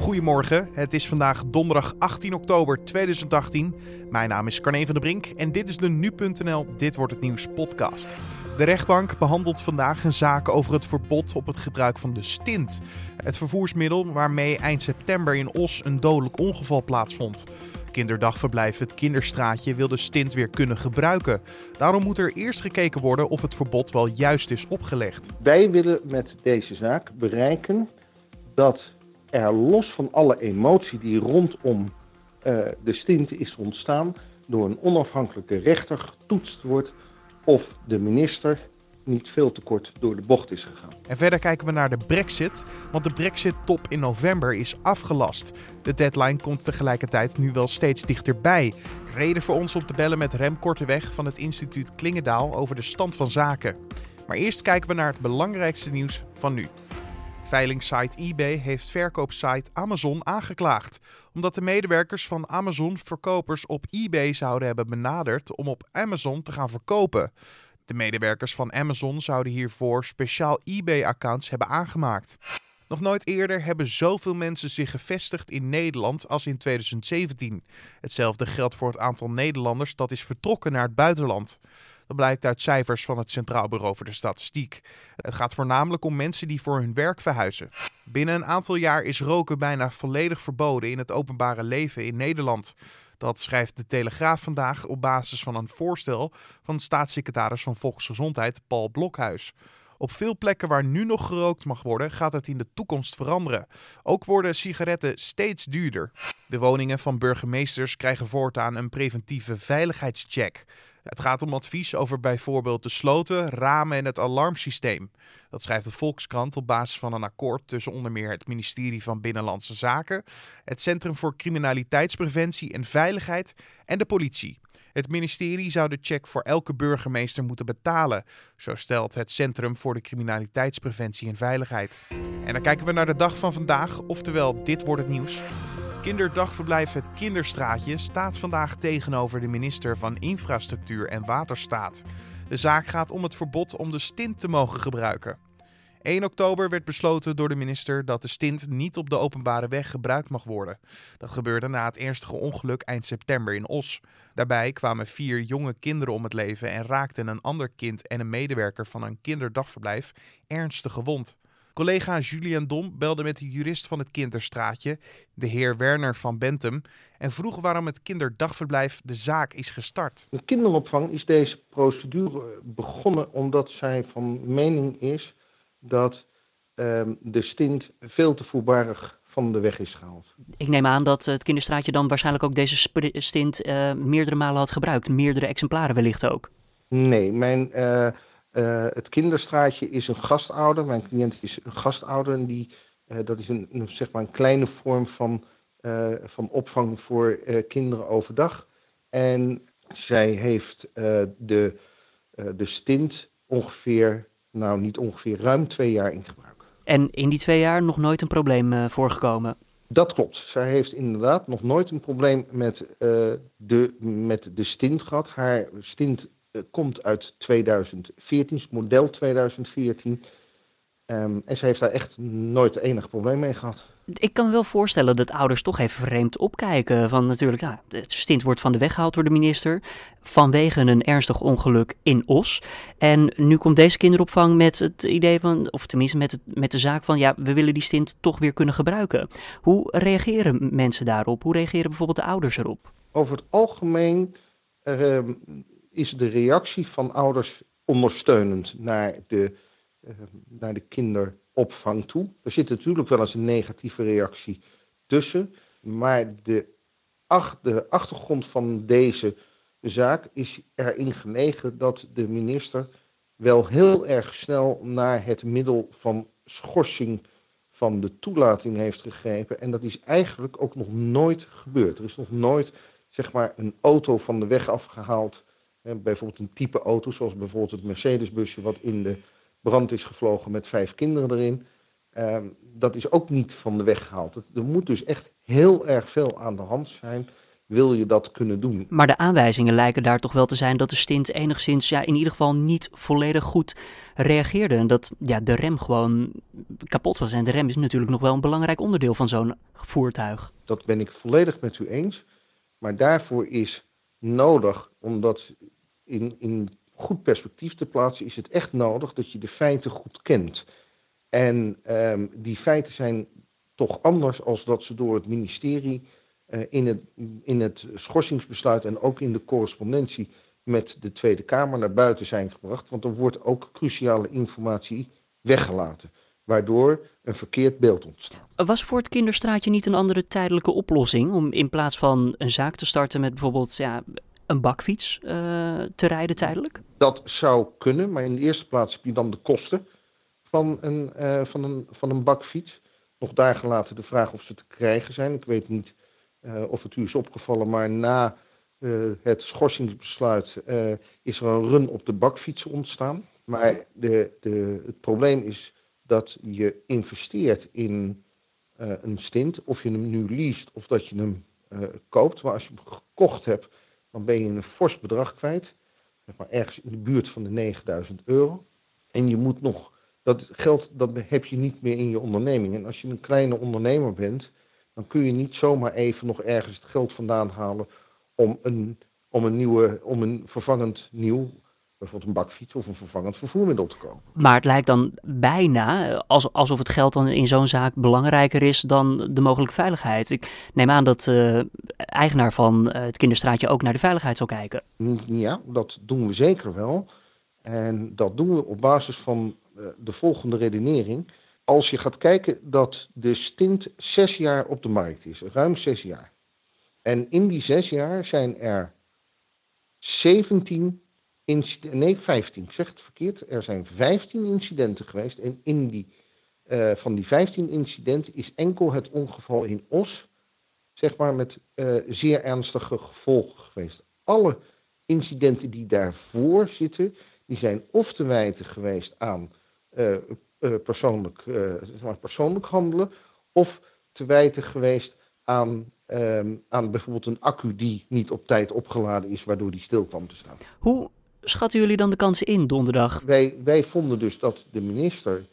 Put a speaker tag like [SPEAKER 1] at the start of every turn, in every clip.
[SPEAKER 1] Goedemorgen, het is vandaag donderdag 18 oktober 2018. Mijn naam is Carne van der Brink en dit is de Nu.nl Dit Wordt Het Nieuws podcast. De rechtbank behandelt vandaag een zaak over het verbod op het gebruik van de stint. Het vervoersmiddel waarmee eind september in Os een dodelijk ongeval plaatsvond. Kinderdagverblijf Het Kinderstraatje wil de stint weer kunnen gebruiken. Daarom moet er eerst gekeken worden of het verbod wel juist is opgelegd.
[SPEAKER 2] Wij willen met deze zaak bereiken dat er los van alle emotie die rondom uh, de stint is ontstaan, door een onafhankelijke rechter getoetst wordt of de minister niet veel te kort door de bocht is gegaan.
[SPEAKER 1] En verder kijken we naar de Brexit, want de Brexit-top in november is afgelast. De deadline komt tegelijkertijd nu wel steeds dichterbij. Reden voor ons om te bellen met Rem Korteweg van het instituut Klingendaal over de stand van zaken. Maar eerst kijken we naar het belangrijkste nieuws van nu. Veilingsite eBay heeft verkoopsite Amazon aangeklaagd. Omdat de medewerkers van Amazon verkopers op eBay zouden hebben benaderd om op Amazon te gaan verkopen. De medewerkers van Amazon zouden hiervoor speciaal eBay-accounts hebben aangemaakt. Nog nooit eerder hebben zoveel mensen zich gevestigd in Nederland als in 2017. Hetzelfde geldt voor het aantal Nederlanders dat is vertrokken naar het buitenland. Dat blijkt uit cijfers van het Centraal Bureau voor de Statistiek. Het gaat voornamelijk om mensen die voor hun werk verhuizen. Binnen een aantal jaar is roken bijna volledig verboden in het openbare leven in Nederland. Dat schrijft de Telegraaf vandaag op basis van een voorstel van staatssecretaris van Volksgezondheid Paul Blokhuis. Op veel plekken waar nu nog gerookt mag worden, gaat het in de toekomst veranderen. Ook worden sigaretten steeds duurder. De woningen van burgemeesters krijgen voortaan een preventieve veiligheidscheck. Het gaat om advies over bijvoorbeeld de sloten, ramen en het alarmsysteem. Dat schrijft de Volkskrant op basis van een akkoord tussen onder meer het ministerie van Binnenlandse Zaken, het Centrum voor Criminaliteitspreventie en Veiligheid en de politie. Het ministerie zou de check voor elke burgemeester moeten betalen, zo stelt het Centrum voor de Criminaliteitspreventie en Veiligheid. En dan kijken we naar de dag van vandaag, oftewel dit wordt het nieuws. Kinderdagverblijf Het Kinderstraatje staat vandaag tegenover de minister van Infrastructuur en Waterstaat. De zaak gaat om het verbod om de stint te mogen gebruiken. 1 oktober werd besloten door de minister dat de stint niet op de openbare weg gebruikt mag worden. Dat gebeurde na het ernstige ongeluk eind september in Os. Daarbij kwamen vier jonge kinderen om het leven en raakten een ander kind en een medewerker van een kinderdagverblijf ernstig gewond. Collega Julian Dom belde met de jurist van het Kinderstraatje, de heer Werner van Bentum, en vroeg waarom het kinderdagverblijf de zaak is gestart.
[SPEAKER 2] De kinderopvang is deze procedure begonnen omdat zij van mening is dat ehm, de stint veel te voorbarig van de weg is gehaald.
[SPEAKER 3] Ik neem aan dat het kinderstraatje dan waarschijnlijk ook deze stint uh, meerdere malen had gebruikt. Meerdere exemplaren wellicht ook.
[SPEAKER 2] Nee, mijn, uh, uh, het kinderstraatje is een gastouder. Mijn cliënt is een gastouder. En die, dat is een, een, zeg maar een kleine vorm van, van opvang voor kinderen overdag. En zij heeft de, de stint ongeveer nou niet ongeveer ruim twee jaar in gebruik.
[SPEAKER 3] En in die twee jaar nog nooit een probleem uh, voorgekomen?
[SPEAKER 2] Dat klopt. Zij heeft inderdaad nog nooit een probleem met, uh, de, met de stint gehad. Haar stint uh, komt uit 2014, model 2014. Um, en ze heeft daar echt nooit enig probleem mee gehad.
[SPEAKER 3] Ik kan me wel voorstellen dat ouders toch even vreemd opkijken. Van natuurlijk, ja, het stint wordt van de weg gehaald door de minister. Vanwege een ernstig ongeluk in Os. En nu komt deze kinderopvang met het idee van, of tenminste met, het, met de zaak van, ja, we willen die stint toch weer kunnen gebruiken. Hoe reageren mensen daarop? Hoe reageren bijvoorbeeld de ouders erop?
[SPEAKER 2] Over het algemeen uh, is de reactie van ouders ondersteunend naar de naar de kinderopvang toe. Er zit natuurlijk wel eens een negatieve reactie tussen, maar de, de achtergrond van deze zaak is erin gelegen dat de minister wel heel erg snel naar het middel van schorsing van de toelating heeft gegrepen. En dat is eigenlijk ook nog nooit gebeurd. Er is nog nooit zeg maar, een auto van de weg afgehaald. bijvoorbeeld een type auto, zoals bijvoorbeeld het Mercedes-busje, wat in de brand is gevlogen met vijf kinderen erin. Uh, dat is ook niet van de weg gehaald. Er moet dus echt heel erg veel aan de hand zijn wil je dat kunnen doen.
[SPEAKER 3] Maar de aanwijzingen lijken daar toch wel te zijn dat de stint enigszins, ja, in ieder geval niet volledig goed reageerde. En dat ja, de rem gewoon kapot was. En de rem is natuurlijk nog wel een belangrijk onderdeel van zo'n voertuig.
[SPEAKER 2] Dat ben ik volledig met u eens. Maar daarvoor is nodig, omdat in, in goed perspectief te plaatsen, is het echt nodig dat je de feiten goed kent. En um, die feiten zijn toch anders als dat ze door het ministerie uh, in, het, in het schorsingsbesluit en ook in de correspondentie met de Tweede Kamer naar buiten zijn gebracht. Want er wordt ook cruciale informatie weggelaten, waardoor een verkeerd beeld ontstaat.
[SPEAKER 3] Was voor het kinderstraatje niet een andere tijdelijke oplossing om in plaats van een zaak te starten met bijvoorbeeld ja, een bakfiets uh, te rijden tijdelijk?
[SPEAKER 2] Dat zou kunnen, maar in de eerste plaats heb je dan de kosten van een, uh, van een, van een bakfiets. Nog daar gelaten de vraag of ze te krijgen zijn. Ik weet niet uh, of het u is opgevallen, maar na het schorsingsbesluit is er een run op de bakfietsen ontstaan. Maar de, de, het probleem is dat je investeert in een stint, of je hem nu leest of dat je hem koopt. Maar als je hem gekocht hebt, dan ben je een fors bedrag kwijt. Zeg maar ergens in de buurt van de 9000 euro. En je moet nog dat geld dat heb je niet meer in je onderneming. En als je een kleine ondernemer bent, dan kun je niet zomaar even nog ergens het geld vandaan halen om een, om een, nieuwe, om een vervangend nieuw, bijvoorbeeld een bakfiets of een vervangend vervoermiddel te kopen.
[SPEAKER 3] Maar het lijkt dan bijna alsof het geld dan in zo'n zaak belangrijker is dan de mogelijke veiligheid. Ik neem aan dat de uh, eigenaar van uh, het kinderstraatje ook naar de veiligheid zal kijken.
[SPEAKER 2] Ja, dat doen we zeker wel. En dat doen we op basis van de volgende redenering. Als je gaat kijken dat de stint zes jaar op de markt is, ruim zes jaar. En in die zes jaar zijn er 17 incidenten, nee 15, ik zeg het verkeerd. Er zijn 15 incidenten geweest en in die, uh, van die 15 incidenten is enkel het ongeval in Os, zeg maar met uh, zeer ernstige gevolgen geweest. Alle incidenten die daarvoor zitten, die zijn of te wijten geweest aan uh, persoonlijk, zeg maar persoonlijk handelen, of te wijten geweest aan, um, aan bijvoorbeeld een accu die niet op tijd opgeladen is, waardoor die stil kwam te staan.
[SPEAKER 3] Hoe schatten jullie dan de kansen in donderdag?
[SPEAKER 2] Wij, wij vonden dus dat de minister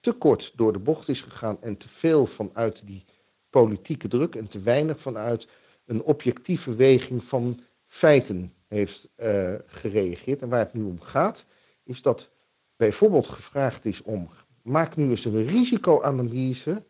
[SPEAKER 2] te kort door de bocht is gegaan en te veel vanuit die politieke druk en te weinig vanuit een objectieve weging van feiten heeft uh, gereageerd. En waar het nu om gaat, is dat bijvoorbeeld gevraagd is om, maak nu eens een risicoanalyse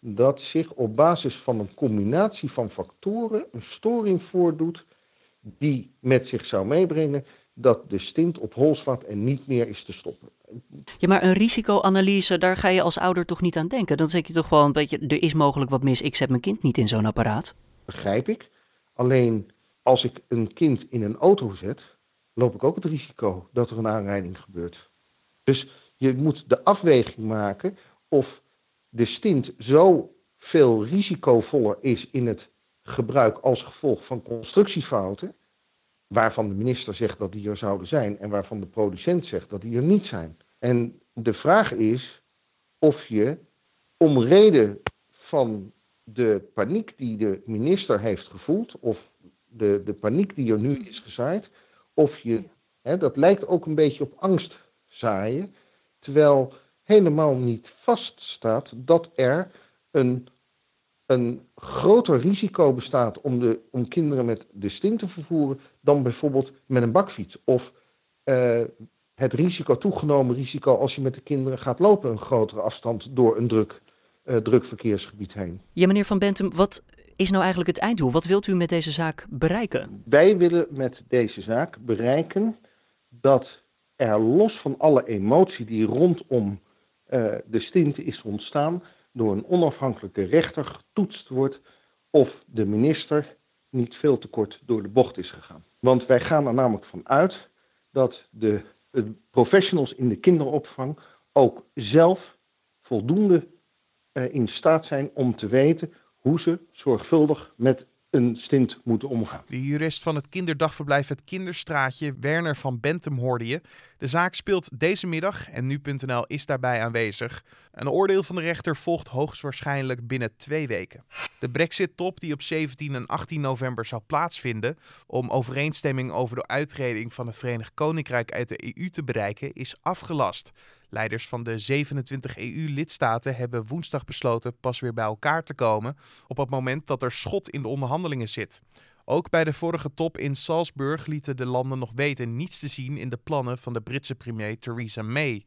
[SPEAKER 2] dat zich op basis van een combinatie van factoren een storing voordoet die met zich zou meebrengen dat de stint op hol slaat en niet meer is te stoppen.
[SPEAKER 3] Ja, maar een risicoanalyse, daar ga je als ouder toch niet aan denken? Dan zeg je toch gewoon, weet je, er is mogelijk wat mis, ik zet mijn kind niet in zo'n apparaat.
[SPEAKER 2] Begrijp ik. Alleen als ik een kind in een auto zet, loop ik ook het risico dat er een aanrijding gebeurt. Dus je moet de afweging maken of de stint zo veel risicovoller is in het gebruik als gevolg van constructiefouten, waarvan de minister zegt dat die er zouden zijn en waarvan de producent zegt dat die er niet zijn. En de vraag is of je om reden van de paniek die de minister heeft gevoeld, of de, de paniek die er nu is gezaaid, of je, hè, dat lijkt ook een beetje op angst zaaien, terwijl helemaal niet vaststaat dat er een, een groter risico bestaat om, de, om kinderen met de stint te vervoeren dan bijvoorbeeld met een bakfiets. Of uh, het risico, toegenomen risico als je met de kinderen gaat lopen een grotere afstand door een druk, uh, druk verkeersgebied heen.
[SPEAKER 3] Ja, meneer Van Bentum, wat is nou eigenlijk het einddoel? Wat wilt u met deze zaak bereiken?
[SPEAKER 2] Wij willen met deze zaak bereiken dat er los van alle emotie die rondom uh, de stint is ontstaan, door een onafhankelijke rechter getoetst wordt of de minister niet veel te kort door de bocht is gegaan. Want wij gaan er namelijk van uit dat de, de professionals in de kinderopvang ook zelf voldoende uh, in staat zijn om te weten hoe ze zorgvuldig met een stint moeten omgaan.
[SPEAKER 1] De jurist van het kinderdagverblijf Het Kinderstraatje, Werner van Bentum, hoorde je. De zaak speelt deze middag en nu.nl is daarbij aanwezig. Een oordeel van de rechter volgt hoogstwaarschijnlijk binnen twee weken. De Brexit-top die op 17 en 18 november zou plaatsvinden om overeenstemming over de uittreding van het Verenigd Koninkrijk uit de EU te bereiken, is afgelast. Leiders van de 27 EU-lidstaten hebben woensdag besloten pas weer bij elkaar te komen op het moment dat er schot in de onderhandelingen zit. Ook bij de vorige top in Salzburg lieten de landen nog weten niets te zien in de plannen van de Britse premier Theresa May.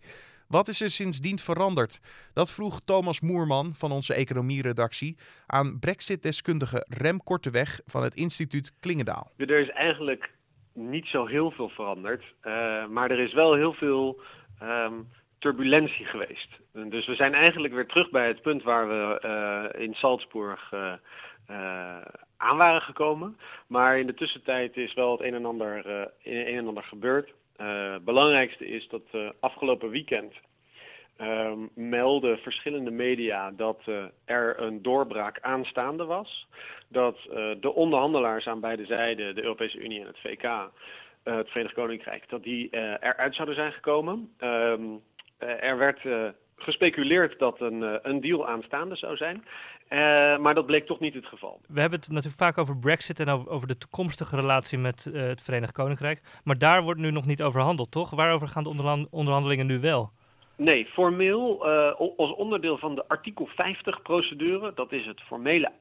[SPEAKER 1] Wat is er sindsdien veranderd? Dat vroeg Thomas Moerman van onze economieredactie aan Brexit-deskundige Rem Korteweg van het instituut Klingendaal.
[SPEAKER 4] Er is eigenlijk niet zo heel veel veranderd, uh, maar er is wel heel veel um, turbulentie geweest. Dus we zijn eigenlijk weer terug bij het punt waar we uh, in Salzburg uh, aan waren gekomen. Maar in de tussentijd is wel het een en ander, en ander gebeurd. Het belangrijkste is dat afgelopen weekend uh, melden verschillende media dat er een doorbraak aanstaande was. Dat de onderhandelaars aan beide zijden, de Europese Unie en het VK, het Verenigd Koninkrijk, dat die eruit zouden zijn gekomen. Ehm, er werd gespeculeerd dat een, een deal aanstaande zou zijn. Uh, maar dat bleek toch niet het geval.
[SPEAKER 5] We hebben het natuurlijk vaak over Brexit en over, over de toekomstige relatie met uh, het Verenigd Koninkrijk. Maar daar wordt nu nog niet over handeld, toch? Waarover gaan de onderhandelingen nu wel?
[SPEAKER 4] Nee, formeel uh, als onderdeel van de artikel 50-procedure, dat is het formele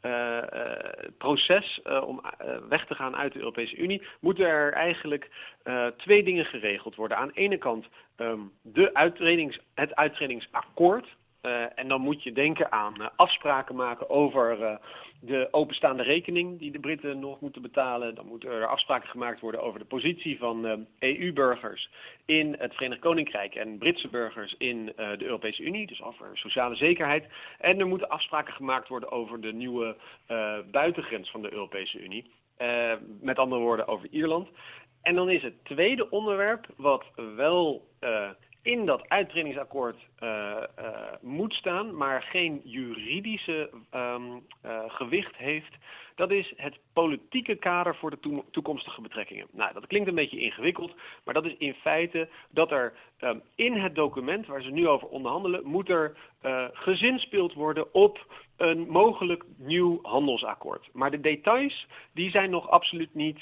[SPEAKER 4] uittredingsproces om weg te gaan uit de Europese Unie, moeten er eigenlijk twee dingen geregeld worden. Aan de ene kant um, de uittredings, het uittredingsakkoord, uh, en dan moet je denken aan uh, afspraken maken over uh, de openstaande rekening die de Britten nog moeten betalen. Dan moeten er afspraken gemaakt worden over de positie van EU-burgers in het Verenigd Koninkrijk en Britse burgers in de Europese Unie, dus over sociale zekerheid. En er moeten afspraken gemaakt worden over de nieuwe buitengrens van de Europese Unie. met andere woorden over Ierland. En dan is het tweede onderwerp, wat wel in dat uittredingsakkoord uh, uh, moet staan, maar geen juridische um, uh, gewicht heeft, dat is het politieke kader voor de to toekomstige betrekkingen. Nou, dat klinkt een beetje ingewikkeld, maar dat is in feite dat er um, in het document waar ze nu over onderhandelen, moet er gezinspeeld worden op een mogelijk nieuw handelsakkoord. Maar de details die zijn nog absoluut niet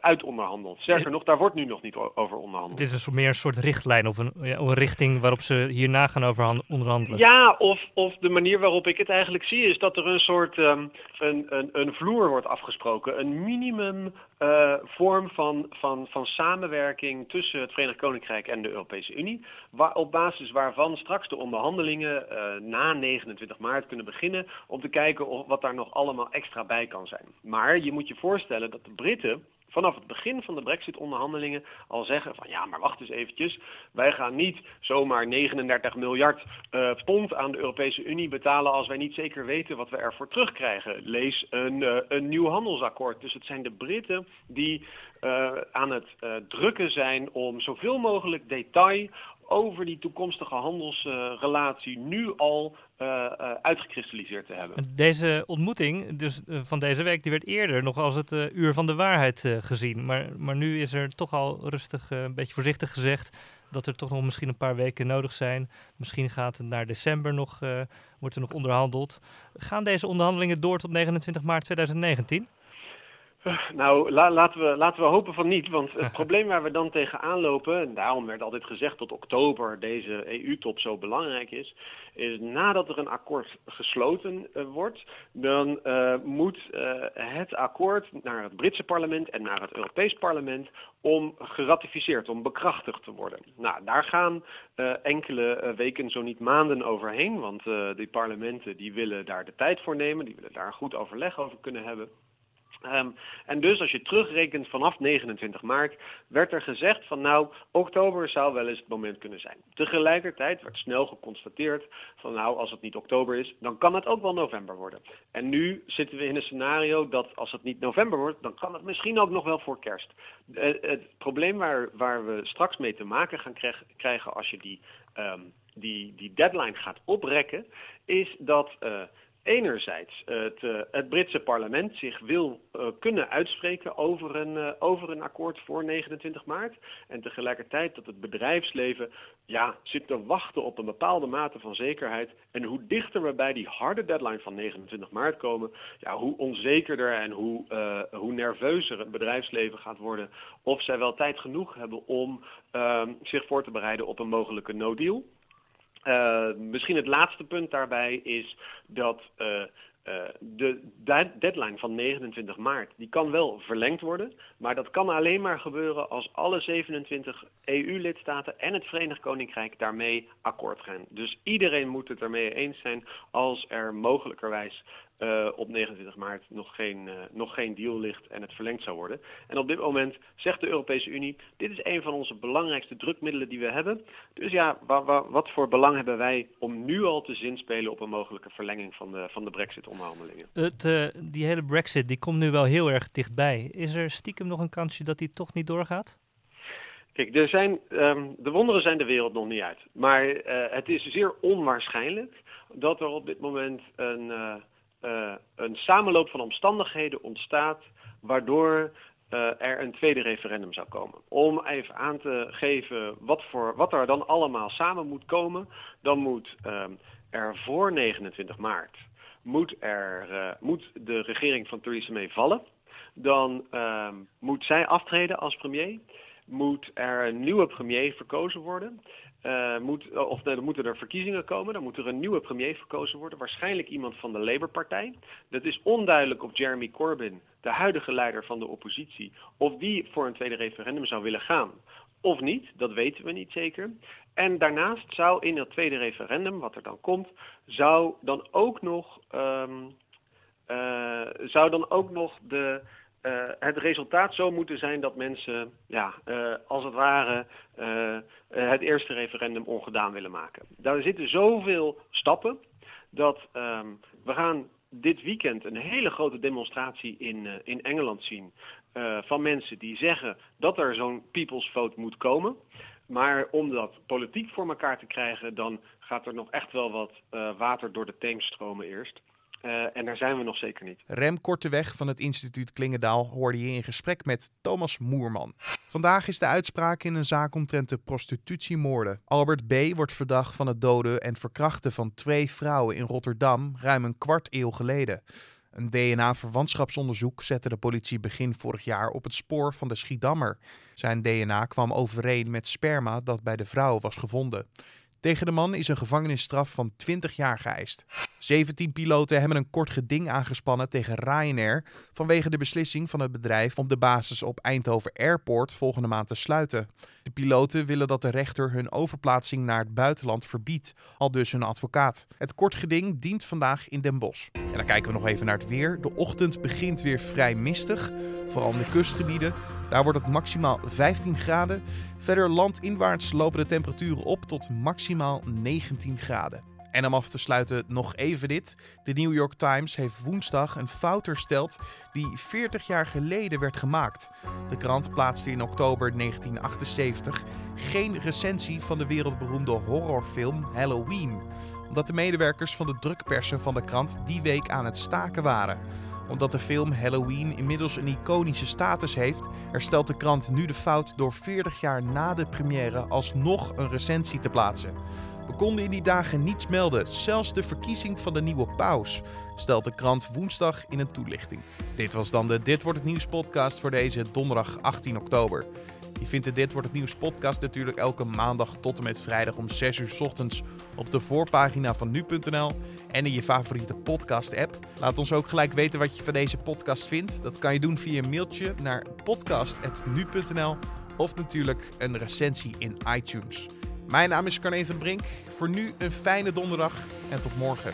[SPEAKER 4] uitonderhandeld. Sterker nog, daar wordt nu nog niet over onderhandeld.
[SPEAKER 5] Het is een meer een soort richtlijn of een, ja, een richting waarop ze hierna gaan over onderhandelen.
[SPEAKER 4] Ja, of, of de manier waarop ik het eigenlijk zie is dat er een soort um, een, een, een vloer wordt afgesproken. Een minimum uh, vorm van, van, van samenwerking tussen het Verenigd Koninkrijk en de Europese Unie. Waar, op basis waarvan straks de onderhandelingen uh, na 29 maart kunnen beginnen om te kijken of, wat daar nog allemaal extra bij kan zijn. Maar je moet je voorstellen dat de Britten vanaf het begin van de Brexit-onderhandelingen al zeggen van ja, maar wacht eens eventjes. Wij gaan niet zomaar 39 miljard uh, pond aan de Europese Unie betalen als wij niet zeker weten wat we ervoor terugkrijgen. Lees een, uh, een nieuw handelsakkoord. Dus het zijn de Britten die uh, aan het drukken zijn om zoveel mogelijk detail over die toekomstige handelsrelatie nu al uh, uh, uitgekristalliseerd te hebben.
[SPEAKER 5] Deze ontmoeting dus, uh, van deze week die werd eerder nog als het uur van de waarheid gezien. Maar, maar nu is er toch al rustig, een beetje voorzichtig gezegd dat er toch nog misschien een paar weken nodig zijn. Misschien gaat het naar december nog, wordt er nog onderhandeld. Gaan deze onderhandelingen door tot 29 maart 2019?
[SPEAKER 4] Nou, la, laten, we, laten we hopen van niet. Want het probleem waar we dan tegenaan lopen, en daarom werd altijd gezegd dat oktober deze EU-top zo belangrijk is, is nadat er een akkoord gesloten uh, wordt, dan uh, moet uh, het akkoord naar het Britse parlement en naar het Europees parlement om geratificeerd, om bekrachtigd te worden. Nou, daar gaan enkele weken, zo niet maanden overheen, want die parlementen die willen daar de tijd voor nemen, die willen daar een goed overleg over kunnen hebben. En dus als je terugrekent vanaf 29 maart, werd er gezegd van nou, oktober zou wel eens het moment kunnen zijn. Tegelijkertijd werd snel geconstateerd van nou, als het niet oktober is, dan kan het ook wel november worden. En nu zitten we in een scenario dat als het niet november wordt, dan kan het misschien ook nog wel voor kerst. Uh, het probleem waar, waar we straks mee te maken gaan krijgen als je die, um, die, die deadline gaat oprekken, is dat... Uh, enerzijds het, uh, het Britse parlement zich wil uh, kunnen uitspreken over een, uh, over een akkoord voor 29 maart. En tegelijkertijd dat het bedrijfsleven ja, zit te wachten op een bepaalde mate van zekerheid. En hoe dichter we bij die harde deadline van 29 maart komen, ja, hoe onzekerder en hoe, hoe nerveuzer het bedrijfsleven gaat worden. Of zij wel tijd genoeg hebben om zich voor te bereiden op een mogelijke no-deal. Uh, misschien het laatste punt daarbij is dat uh, uh, de deadline van 29 maart, die kan wel verlengd worden, maar dat kan alleen maar gebeuren als alle 27 EU-lidstaten en het Verenigd Koninkrijk daarmee akkoord gaan. Dus iedereen moet het ermee eens zijn als er mogelijkerwijs uh, op 29 maart nog geen, uh, nog geen deal ligt en het verlengd zou worden. En op dit moment zegt de Europese Unie, dit is een van onze belangrijkste drukmiddelen die we hebben. Dus ja, wa wa wat voor belang hebben wij om nu al te zinspelen op een mogelijke verlenging van de, van de brexit-onderhandelingen?
[SPEAKER 5] Uh, die hele brexit die komt nu wel heel erg dichtbij. Is er stiekem nog een kansje dat die toch niet doorgaat?
[SPEAKER 4] Kijk, er zijn, um, de wonderen zijn de wereld nog niet uit. Maar het is zeer onwaarschijnlijk dat er op dit moment een uh, een samenloop van omstandigheden ontstaat waardoor uh, er een tweede referendum zou komen. Om even aan te geven wat, voor, wat er dan allemaal samen moet komen, dan moet uh, er voor 29 maart moet, er, moet de regering van Theresa May vallen. Dan moet zij aftreden als premier. Moet er een nieuwe premier verkozen worden. Uh, moet, of dan moeten er verkiezingen komen, dan moet er een nieuwe premier verkozen worden, waarschijnlijk iemand van de Labour-partij. Dat is onduidelijk of Jeremy Corbyn, de huidige leider van de oppositie, of die voor een tweede referendum zou willen gaan of niet, dat weten we niet zeker. En daarnaast zou in dat tweede referendum, wat er dan komt, zou dan ook nog, um, uh, zou dan ook nog de uh, het resultaat zo moeten zijn dat mensen, ja, uh, als het ware, uh, het eerste referendum ongedaan willen maken. Daar zitten zoveel stappen dat um, we gaan dit weekend een hele grote demonstratie in, in Engeland zien van mensen die zeggen dat er zo'n people's vote moet komen. Maar om dat politiek voor elkaar te krijgen, dan gaat er nog echt wel wat water door de Theems stromen eerst. Uh, en daar zijn we nog zeker niet.
[SPEAKER 1] Rem Korteweg van het instituut Klingendaal hoorde je in gesprek met Thomas Moerman. Vandaag is de uitspraak in een zaak omtrent de prostitutiemoorden. Albert B. wordt verdacht van het doden en verkrachten van twee vrouwen in Rotterdam ruim een kwart eeuw geleden. Een DNA-verwantschapsonderzoek zette de politie begin vorig jaar op het spoor van de Schiedammer. Zijn DNA kwam overeen met sperma dat bij de vrouw was gevonden. Tegen de man is een gevangenisstraf van 20 jaar geëist. 17 piloten hebben een kort geding aangespannen tegen Ryanair vanwege de beslissing van het bedrijf om de basis op Eindhoven Airport volgende maand te sluiten. De piloten willen dat de rechter hun overplaatsing naar het buitenland verbiedt, al dus hun advocaat. Het kort geding dient vandaag in Den Bosch. En dan kijken we nog even naar het weer. De ochtend begint weer vrij mistig, vooral in de kustgebieden. Daar wordt het maximaal 15 graden. Verder landinwaarts lopen de temperaturen op tot maximaal 19 graden. En om af te sluiten nog even dit. De New York Times heeft woensdag een fout hersteld die 40 jaar geleden werd gemaakt. De krant plaatste in oktober 1978 geen recensie van de wereldberoemde horrorfilm Halloween. Omdat de medewerkers van de drukpersen van de krant die week aan het staken waren omdat de film Halloween inmiddels een iconische status heeft, herstelt de krant nu de fout door 40 jaar na de première alsnog een recensie te plaatsen. We konden in die dagen niets melden, zelfs de verkiezing van de nieuwe paus, stelt de krant woensdag in een toelichting. Dit was dan de Dit wordt het nieuws podcast voor deze donderdag 18 oktober. Je vindt de Dit wordt het nieuws podcast natuurlijk elke maandag tot en met vrijdag om 6 uur ochtends op de voorpagina van nu.nl en in je favoriete podcast app. Laat ons ook gelijk weten wat je van deze podcast vindt. Dat kan je doen via een mailtje naar podcast.nu.nl of natuurlijk een recensie in iTunes. Mijn naam is Carne van Brink. Voor nu een fijne donderdag en tot morgen.